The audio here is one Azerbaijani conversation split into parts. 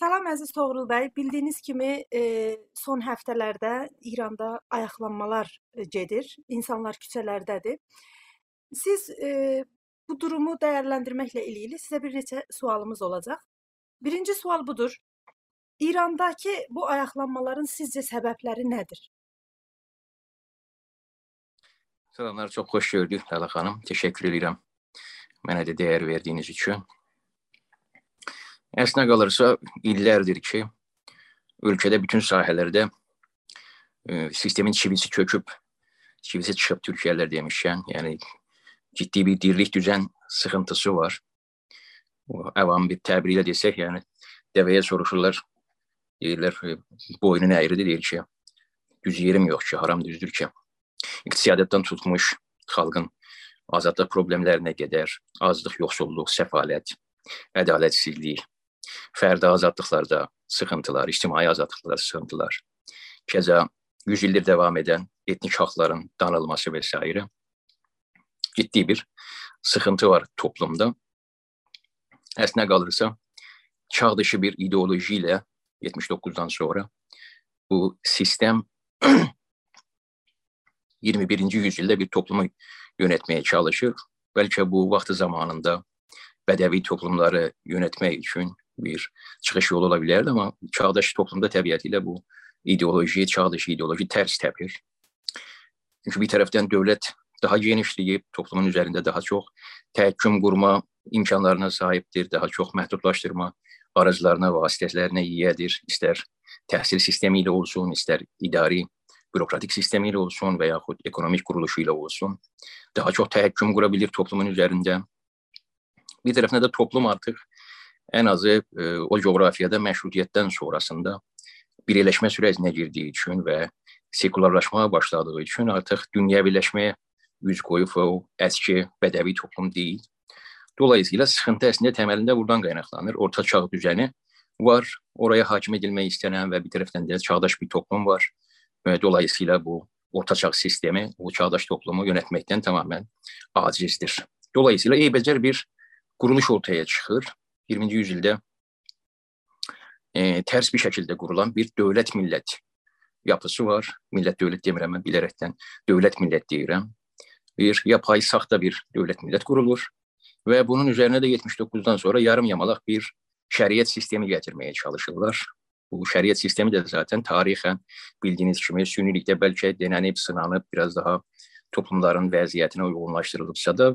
Salam əziz Toğrul bəy. Bildiyiniz kimi e, son həftələrdə İranda ayaqlanmalar e, gedir. İnsanlar küçələrdədir. Siz e, bu durumu dəyərləndirməklə ilgili sizə bir neçə sualımız olacaq. Birinci sual budur. İrandakı bu ayaqlanmaların sizcə səbəbləri nədir? Salamlar, çox xoş gördük Lala xanım. Təşəkkür edirəm mənə də dəyər verdiyiniz üçün. Əslinə qalırsa illərdir ki, ölkədə bütün sahələrdə e, sistemin çivisi köküb, çivisi çıxıb Türkiyələr demişkən, yəni ciddi bir dirlik düzən sıxıntısı var. O əvam bir təbir ilə desək, yəni dəvəyə soruşurlar, deyirlər e, boynun əyridir, deyir ki, düz yerim yox ki, haram düzdür ki. İqtisadiyyatdan tutmuş xalqın azadlıq problemlərinə qədər, azlıq, yoxsulluq, səfalət, ədalətsizlik, fərdi azadlıqlarda sıxıntılar, ictimai azadlıqlarda sıxıntılar, kəza 100 ildir davam edən etnik haqların danılması və s. ciddi bir sıxıntı var toplumda. Əslinə qalırsa, çağ dışı bir ideoloji ilə 79-dan sonra bu sistem 21-ci yüzildə bir toplumu yönetməyə çalışır. Bəlkə bu vaxtı zamanında bədəvi toplumları yönetmək üçün bir çıxış yolu ola bilərdi, amma çağdaş toplumda təbiətilə bu ideoloji, çağdaş ideoloji tərs təpir. Çünki bir tərəfdən dövlət daha genişləyib, toplumun üzərində daha çox təhəkküm qurma imkanlarına sahibdir, daha çox məhdudlaşdırma aracılarına, vasitələrinə yiyədir. İstər təhsil sistemi ilə olsun, istər idari bürokratik sistemi ilə olsun və yaxud ekonomik quruluşu ilə olsun. Daha çox təhəkküm qura bilir toplumun üzərində. Bir tərəfdən də toplum artıq ən azı e, o coğrafiyada məşrutiyyətdən sonrasında birləşmə sürəcinə girdiyi üçün və sekularlaşmağa başladığı üçün artıq dünyəviləşməyə üz qoyub o əski bədəvi toplum deyil. Dolayısıyla sıxıntı əslində təməlində buradan qaynaqlanır. Orta çağ düzəni var, oraya hakim edilmək istənən və bir tərəfdən də çağdaş bir toplum var. Dolayısıyla bu orta çağ sistemi o çağdaş toplumu yönetməkdən tamamilə acizdir. Dolayısıyla eybəcər bir quruluş ortaya çıxır 20-ci yüzildə e, tərs bir şəkildə qurulan bir dövlət millət yapısı var. Millət dövlət demirəm mən bilərəkdən dövlət millət deyirəm. Bir yapay saxta bir dövlət millət qurulur və bunun üzərinə də 79-dan sonra yarım yamalaq bir şəriət sistemi gətirməyə çalışırlar. Bu şəriət sistemi də zaten tarixən bildiyiniz kimi sünnilikdə bəlkə denənib, sınanıb, biraz daha toplumların vəziyyətinə uyğunlaşdırılıbsa da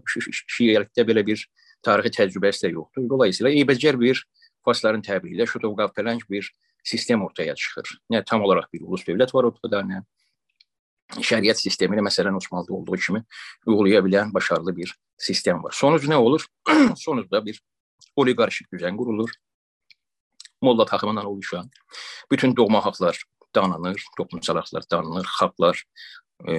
şiəlikdə belə bir tarixi təcrübəsi də yoxdur. Dolayısıyla eybəcər bir farsların təbiri ilə şotovqavpələng bir sistem ortaya çıxır. Nə tam olaraq bir ulus dövlət var ortada, nə şəriət sistemi ilə məsələn Osmanlıda olduğu kimi uygulaya bilən başarılı bir sistem var. Sonuc nə olur? Sonucda bir oliqarşik düzən qurulur. Molla taxımından oluşan bütün doğma haqlar danılır, toplumsal haqlar danılır, xalqlar, e,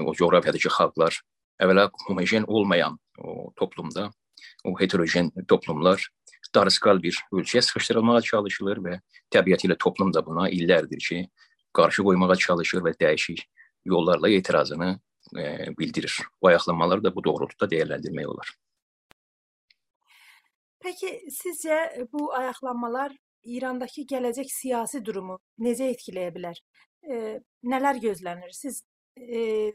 o coğrafiyadakı xalqlar əvvəla homogen olmayan o toplumda o heterojen toplumlar darıskal bir ölçüye sıkıştırılmaya çalışılır ve təbiətilə toplum da buna illərdir ki, qarşı qoymağa çalışır və dəyişik yollarla etirazını e, bildirir. Bu ayaqlamaları da bu doğrultuda dəyərləndirmək olar. Peki sizcə bu ayaqlanmalar İrandakı gələcək siyasi durumu necə etkiləyə bilər? E, nələr gözlənir? Siz e,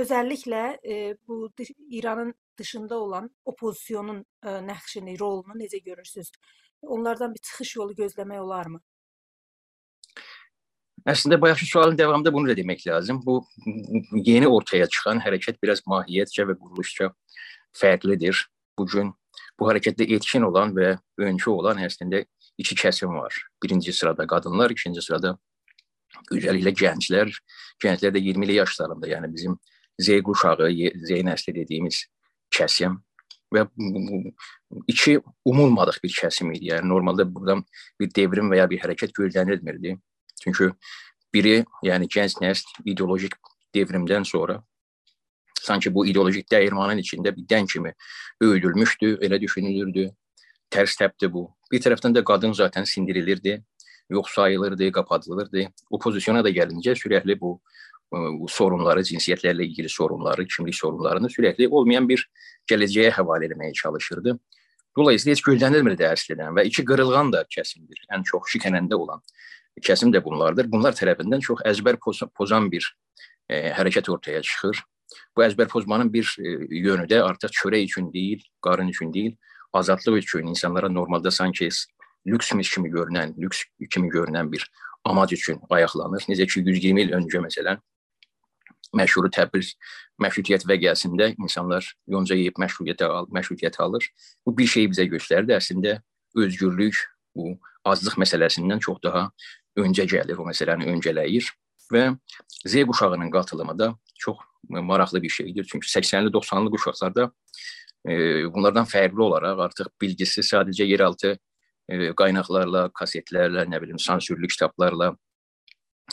özəlliklə e, bu İranın dışında olan opozisyonun ə, e, nəxşini, rolunu necə görürsüz? Onlardan bir çıxış yolu gözləmək olarmı? Əslində bayaqki sualın davamında bunu da demək lazım. Bu yeni ortaya çıxan hərəkət biraz mahiyyətcə və quruluşca fərqlidir. Bu gün bu hərəkətdə etkin olan və öncü olan əslində iki kəsim var. Birinci sırada qadınlar, ikinci sırada özəlliklə gənclər. Gənclər də 20-li yaşlarında, yəni bizim Z quşağı, Z nəsli dediyimiz kəsim və iki umulmadıq bir kəsim idi. Yəni normalda buradan bir devrim və ya bir hərəkət gözlənilmirdi. Çünki biri, yəni gənc nəsl ideolojik devrimdən sonra sanki bu ideolojik dəyirmanın içində bir dən kimi öyülmüşdü, elə düşünülürdü. Tərs təpdi bu. Bir tərəfdən də qadın zaten sindirilirdi, yox sayılırdı, qapadılırdı. Opozisiyona da gəlincə sürətli bu bu sorunları, cinsiyyətlərlə ilgili sorunları, kimlik sorunlarını sürəkli olmayan bir gələcəyə həvalə etməyə çalışırdı. Dolayısıyla heç gözlənilmirdi əslində və iki qırılğan da kəsimdir. Ən çox şikənəndə olan kəsim də bunlardır. Bunlar tərəfindən çox əzbər pozan bir e, hərəkət ortaya çıxır. Bu əzbər pozmanın bir e, yönü də artıq çörək üçün deyil, qarın üçün deyil, azadlıq üçün insanlara normalda sanki lüksmüş kimi görünən, lüks kimi görünən bir amac üçün ayaqlanır. Necə ki 120 il öncə məsələn məşhur Təbriz məşrutiyyət vəqəsində insanlar yonca yeyib məşrutiyyətə al, məşrutiyyət alır. Bu bir şey bizə göstərdi. Əslində özgürlük bu azlıq məsələsindən çox daha öncə gəlir, o məsələni öncələyir və Z quşağının qatılımı da çox maraqlı bir şeydir. Çünki 80-li 90-lı quşaqlarda e, bunlardan fərqli olaraq artıq bilgisi sadəcə yeraltı e, qaynaqlarla, kasetlərlə, nə bilim, sansürlü kitablarla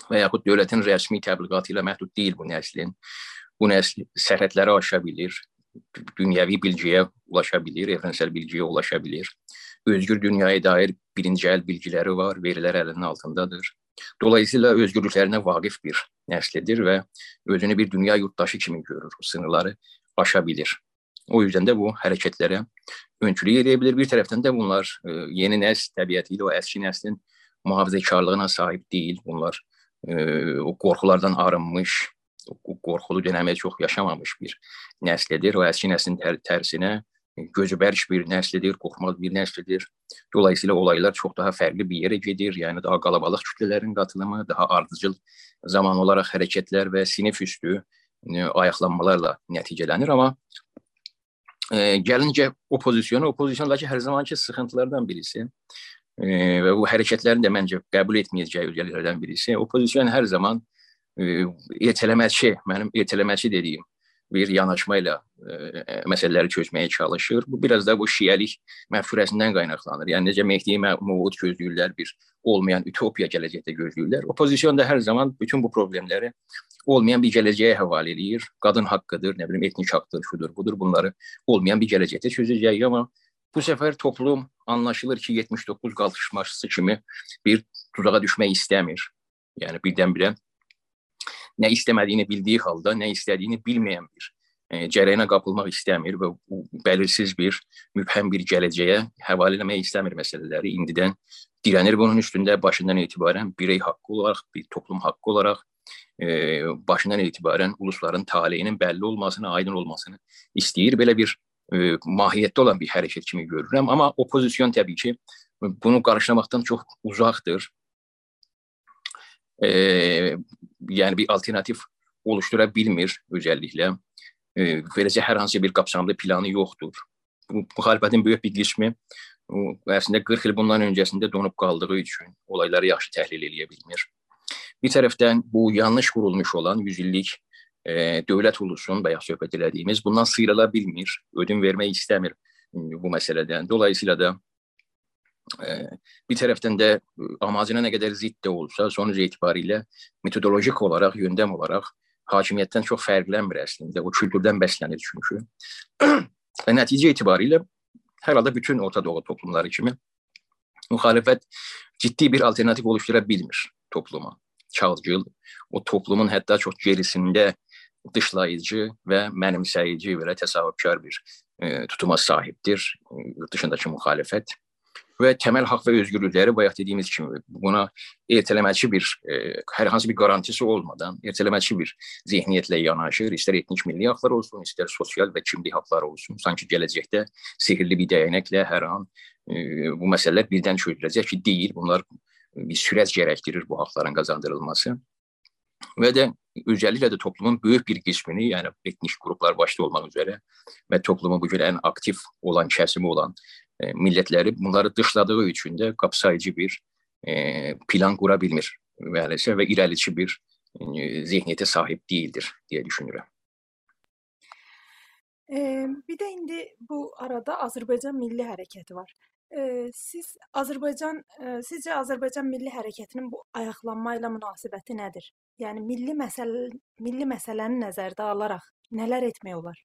və yaxud dövlətin rəsmi təbliğatı ilə məhdud deyil bu nəslin. Bu nəsl sərhədləri aşa bilir, dünyəvi bilgiyə ulaşa bilir, evrensel bilgiyə ulaşa bilir. Özgür dünyaya dair birinci əl bilgiləri var, verilər əlinin altındadır. Dolayısıyla özgürlüklərinə vaqif bir nəslidir və özünü bir dünya yurttaşı kimi görür, sınırları aşa bilir. O yüzden de bu hərəkətlərə öncülük edə bilər. Bir tərəfdən də bunlar yeni nəsl təbiəti ilə o əski nəslin mühafizəkarlığına sahib deyil. Bunlar o qorxulardan arınmış, o qorxulu dönəmi çox yaşamamış bir nəslidir. O əski nəslin tər tərsinə gözü bərk bir nəslidir, qorxmaz bir nəslidir. Dolayısıyla olaylar çox daha fərqli bir yerə gedir. Yəni daha qalabalıq kütlələrin qatılımı, daha ardıcıl zaman olaraq hərəkətlər və sinif üstü e, ayaqlanmalarla nəticələnir. Amma e, gəlincə opozisiyona, opozisiyondakı hər zamanki sıxıntılardan birisi e, və bu hərəkətlərin də məncə qəbul etməyəcəyi özelliklərdən birisi, opozisiyon hər zaman e, ertələməçi, mənim ertələməçi dediyim bir yanaşma ilə e, məsələləri çözməyə çalışır. Bu biraz da bu şiəlik məfkurəsindən qaynaqlanır. Yəni necə Mehdi Mevud gözləyirlər, bir olmayan utopiya gələcəkdə gözləyirlər. Opozisiyon da hər zaman bütün bu problemləri olmayan bir gələcəyə həvalə eləyir. Qadın haqqıdır, nə bilim etnik haqqdır, şudur, budur. Bunları olmayan bir gələcəkdə çözəcəyik, amma bu səfər toplum anlaşılır ki, 79 qalxışması kimi bir tuzağa düşmək istəmir. Yəni birdən-birə nə istəmədiyini bildiyi halda, nə istədiyini bilməyən bir e, cərəyana qapılmaq istəmir və bu bəlirsiz bir, mübhəm bir gələcəyə həvalə etmək istəmir məsələləri. İndidən dirənir bunun üstündə başından etibarən birey haqqı olaraq, bir toplum haqqı olaraq e, başından etibarən ulusların taleyinin bəlli olmasını, aydın olmasını istəyir. Belə bir e, mahiyyətdə olan bir hərəkət kimi görürəm. Amma opozisiyon təbii ki, bunu qarşılamaqdan çox uzaqdır. E, yəni bir alternativ oluşdura bilmir özəlliklə. E, verəcək hər hansı bir qapsamlı planı yoxdur. Müxalifətin böyük bir qismi əslində 40 il bundan öncəsində donub qaldığı üçün olayları yaxşı təhlil edə bilmir. Bir tərəfdən bu yanlış qurulmuş olan 100 illik e, dövlət ulusun bayaq söhbət elədiyimiz bundan sıyrıla bilmir, ödün vermək istəmir bu məsələdən. Dolayısıyla da e, bir tərəfdən də amacına nə qədər zidd də olsa, sonuc etibarilə metodolojik olaraq, yöndəm olaraq hakimiyyətdən çox fərqlənmir əslində. O kültürdən bəslənir çünki. Və nəticə etibarilə hər bütün Orta Doğu toplumları kimi müxalifət ciddi bir alternativ oluşdura bilmir topluma çalgıl, o toplumun hətta çox gerisində dışlayıcı və mənimsəyici belə təsavvüfkar bir e, tutuma sahibdir e, yurt dışındakı müxalifət və təməl haqq və özgürlükləri bayaq dediyimiz kimi buna ertələməçi bir e, hər hansı bir qarantisi olmadan ertələməçi bir zehniyyətlə yanaşır. İstər etnik milli haqlar olsun, istər sosial və kimlik haqları olsun. Sanki gələcəkdə sehirli bir dəyənəklə hər an e, bu məsələlər birdən çözüləcək ki, deyil. Bunlar bir sürət gərəkdirir bu haqların qazandırılması. Və də özəlliklə də toplumun böyük bir qismini, yəni etnik qruplar başda olmaq üzrə və toplumun bu gün ən aktiv olan kəsimi olan e, millətləri bunları dışladığı üçün də qapsayıcı bir e, plan qura bilmir məhəlləsə və irəliçi bir e, zehniyyətə sahib deyildir deyə düşünürəm. E, bir də indi bu arada Azərbaycan Milli Hərəkəti var. Eee, siz Azərbaycan, eee, sizcə Azərbaycan milli hərəkətinin bu ayaqlanma ilə münasibəti nədir? Yəni milli məsələ milli məsələni nəzərdə alaraq nələr etmək olar?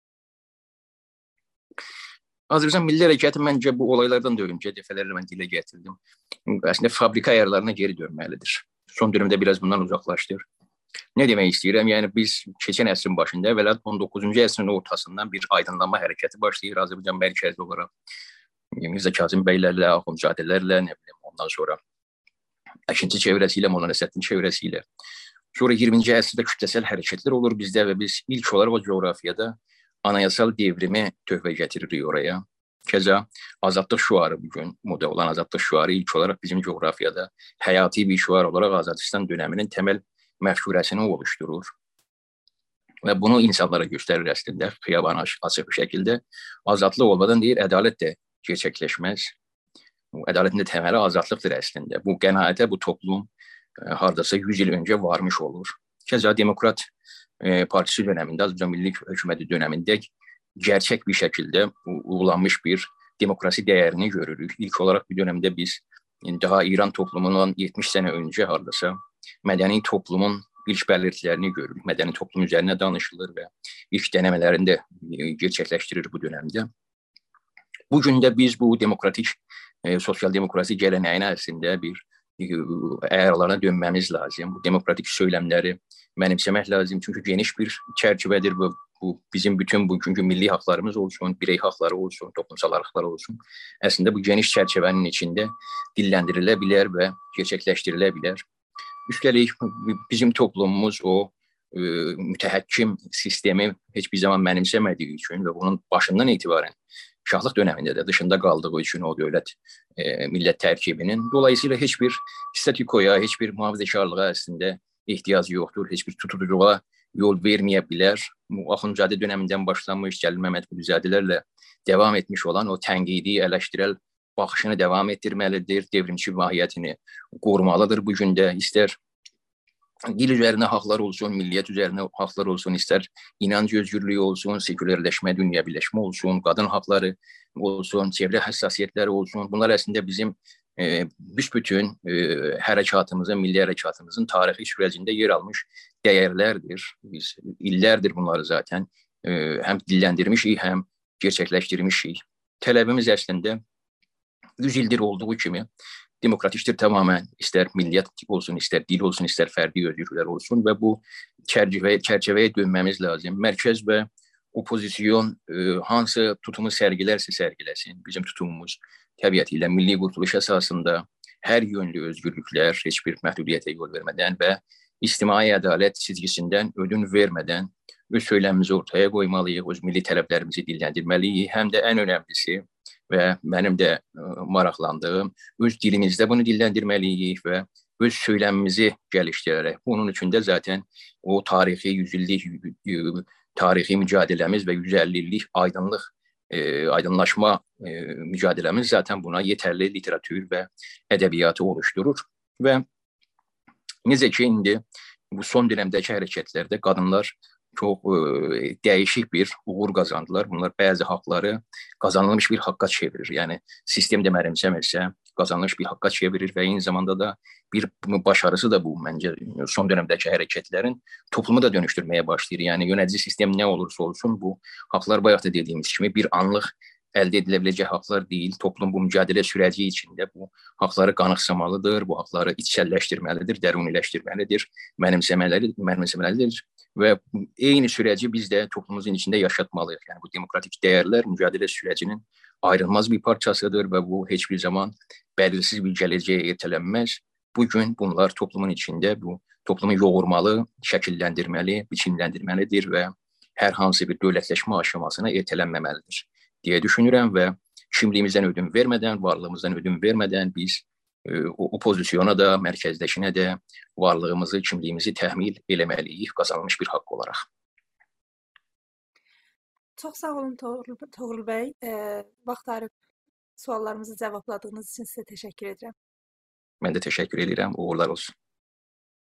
Azərbaycan milli hərəkəti məncə bu olaylardan da öncə dəfələrlə mən dilə gətirdim. Əslində fabrika ayarlarına geri dönməlidir. Son dövrdə biraz bundan uzaqlaşdır. Nə demək istəyirəm? Yəni biz keçən əsrin başında əvvəla 19-cu əsrin ortasından bir aydınlanma hərəkəti başlayır Azərbaycan mərkəzi olaraq Mirzə Kazım bəylərlə, Axundzadələrlə, nə bilim, ondan sonra Əkinçi çevrəsi ilə, Molla Nəsrəddin çevrəsi ilə. Sonra 20-ci əsrdə kütləsiz hərəkətlər olur bizdə və biz ilk olaraq o coğrafiyada anayasal devrimi töhfə gətiririk oraya. Keza azadlıq şüarı bugün moda olan azadlıq şüarı ilk olaraq bizim coğrafiyada həyati bir şüar olaraq Azadistan dönəminin təməl məfkurəsini oluşturur. Və bunu insanlara göstərir əslində xiyaban açıq bir şəkildə. Azadlıq olmadan deyir, ədalət də gerçəkləşməz. Ədalətin də təməli azadlıqdır əslində. Bu qənaətə bu toplum hardasa 100 il öncə varmış olur. Keza Demokrat e, Partisi dönəmində, Azərbaycan Milli Hökuməti dönəmində gerçək bir şəkildə uygulanmış bir demokrasi dəyərini görürük. İlk olaraq bu dövrdə biz daha İran toplumundan 70 sənə öncə hardasa mədəni toplumun ilk bəlirtilərini görürük. Mədəni toplum üzərinə danışılır və ilk denəmələrini də e, gerçəkləşdirir bu dövrdə. Bu gün də biz bu demokratik e, sosial demokrasi gələnəyinə əslində bir e, əyarlarına dönməmiz lazım. Bu demokratik söyləmləri mənimsəmək lazım. Çünki geniş bir çərçivədir bu bu bizim bütün bugünkü milli haqlarımız olsun, birey haqları olsun, toplumsal haqlar olsun. Əslində bu geniş çərçivənin içində dilləndirilə bilər və gerçəkləşdirilə bilər. Üstəlik bizim toplumumuz o ə, e, mütəhəkkim sistemi heç bir zaman mənimsəmədiyi üçün və bunun başından etibarən şahlıq dövründə də dışında qaldığı üçün o dövlət e, millət tərkibinin dolayısıyla heç bir statikoya, heç bir mühafizəkarlığa əslində ehtiyac yoxdur, heç bir tutuculuğa yol verməyə bilər. Axundzadə dövründən başlanmış Cəlil Məmməd Quluzadələrlə davam etmiş olan o tənqidi, eleştirel baxışını davam etdirməlidir, devrimçi mahiyyətini qorumalıdır bu gündə. İstər dil üzərinə haqlar olsun, milliyyət üzərinə haqlar olsun, istər inanc özgürlüyü olsun, sekulyarləşmə, dünyəviləşmə olsun, qadın haqları olsun, çevrə həssasiyyətləri olsun. Bunlar əslində bizim e, büsbütün e, hərəkatımızın, milli hərəkatımızın tarixi sürecində yer almış dəyərlərdir. Biz illərdir bunları zaten e, həm dilləndirmişik, həm gerçəkləşdirmişik. Tələbimiz əslində 100 ildir olduğu kimi demokratikdir tamamilə. İstər milliyyət olsun, istər dil olsun, istər fərdi özgürlüklər olsun və bu çərçivəyə, çərçivəyə dönməmiz lazım. Mərkəz və opozisiyon e, hansı tutumu sərgilərsə sərgiləsin. Bizim tutumumuz təbiəti ilə milli qurtuluş əsasında hər yönlü özgürlüklər, heç bir məhdudiyyətə yol vermədən və ictimai ədalət çizgisindən ödün vermədən öz söyləmimizi ortaya qoymalıyıq, öz milli tələblərimizi dilləndirməliyik. Həm də ən önəmlisi və mənim də ə, maraqlandığım öz dilimizdə bunu dilləndirməliyik və öz söyləmimizi gəlişdirərək. Bunun üçün də zaten o tarixi 100 illik tarixi mücadiləmiz və 150 illik aydınlıq e, aydınlaşma e, mücadiləmiz zaten buna yetərli literatür və ədəbiyyatı oluşturur və necə ki indi bu son dövrəmdəki hərəkətlərdə qadınlar çox e, dəyişik bir uğur qazandılar. Bunlar bəzi haqları qazanılmış bir haqqa çevirir. Yəni sistem də mənimsəmirsə, qazanılmış bir haqqa çevirir və eyni zamanda da bir başarısı da bu məncə son dövrəmdəki hərəkətlərin toplumu da dönüşdürməyə başlayır. Yəni yönədici sistem nə olursa olsun bu haqlar bayaq da dediyimiz kimi bir anlıq əldə edilə biləcək haqlar deyil. Toplum bu mücadilə sürəci içində bu haqları qanıqsamalıdır, bu haqları içsəlləşdirməlidir, dəruniləşdirməlidir, mənimsəməlidir, mənimsəməlidir və eyni sürəci biz də toplumumuzun içində yaşatmalıyıq. Yəni bu demokratik dəyərlər mücadilə sürəcinin ayrılmaz bir parçasıdır və bu heç bir zaman bəlirsiz bir gələcəyə ertələnməz. Bu gün bunlar toplumun içində bu toplumu yoğurmalı, şəkilləndirməli, biçimləndirməlidir və hər hansı bir dövlətləşmə aşamasına ertələnməməlidir deyə düşünürəm və kimliyimizdən ödün vermədən, varlığımızdan ödün vermədən biz e, o pozisyona da, mərkəzdəkinə də varlığımızı, kimliyimizi təhmil eləməliyik qazanılmış bir haqq olaraq. Çox sağ olun Toğrul, Toğrul bəy. E, vaxt ayırıb suallarımızı cavabladığınız üçün sizə təşəkkür edirəm. Mən də təşəkkür edirəm. Uğurlar olsun.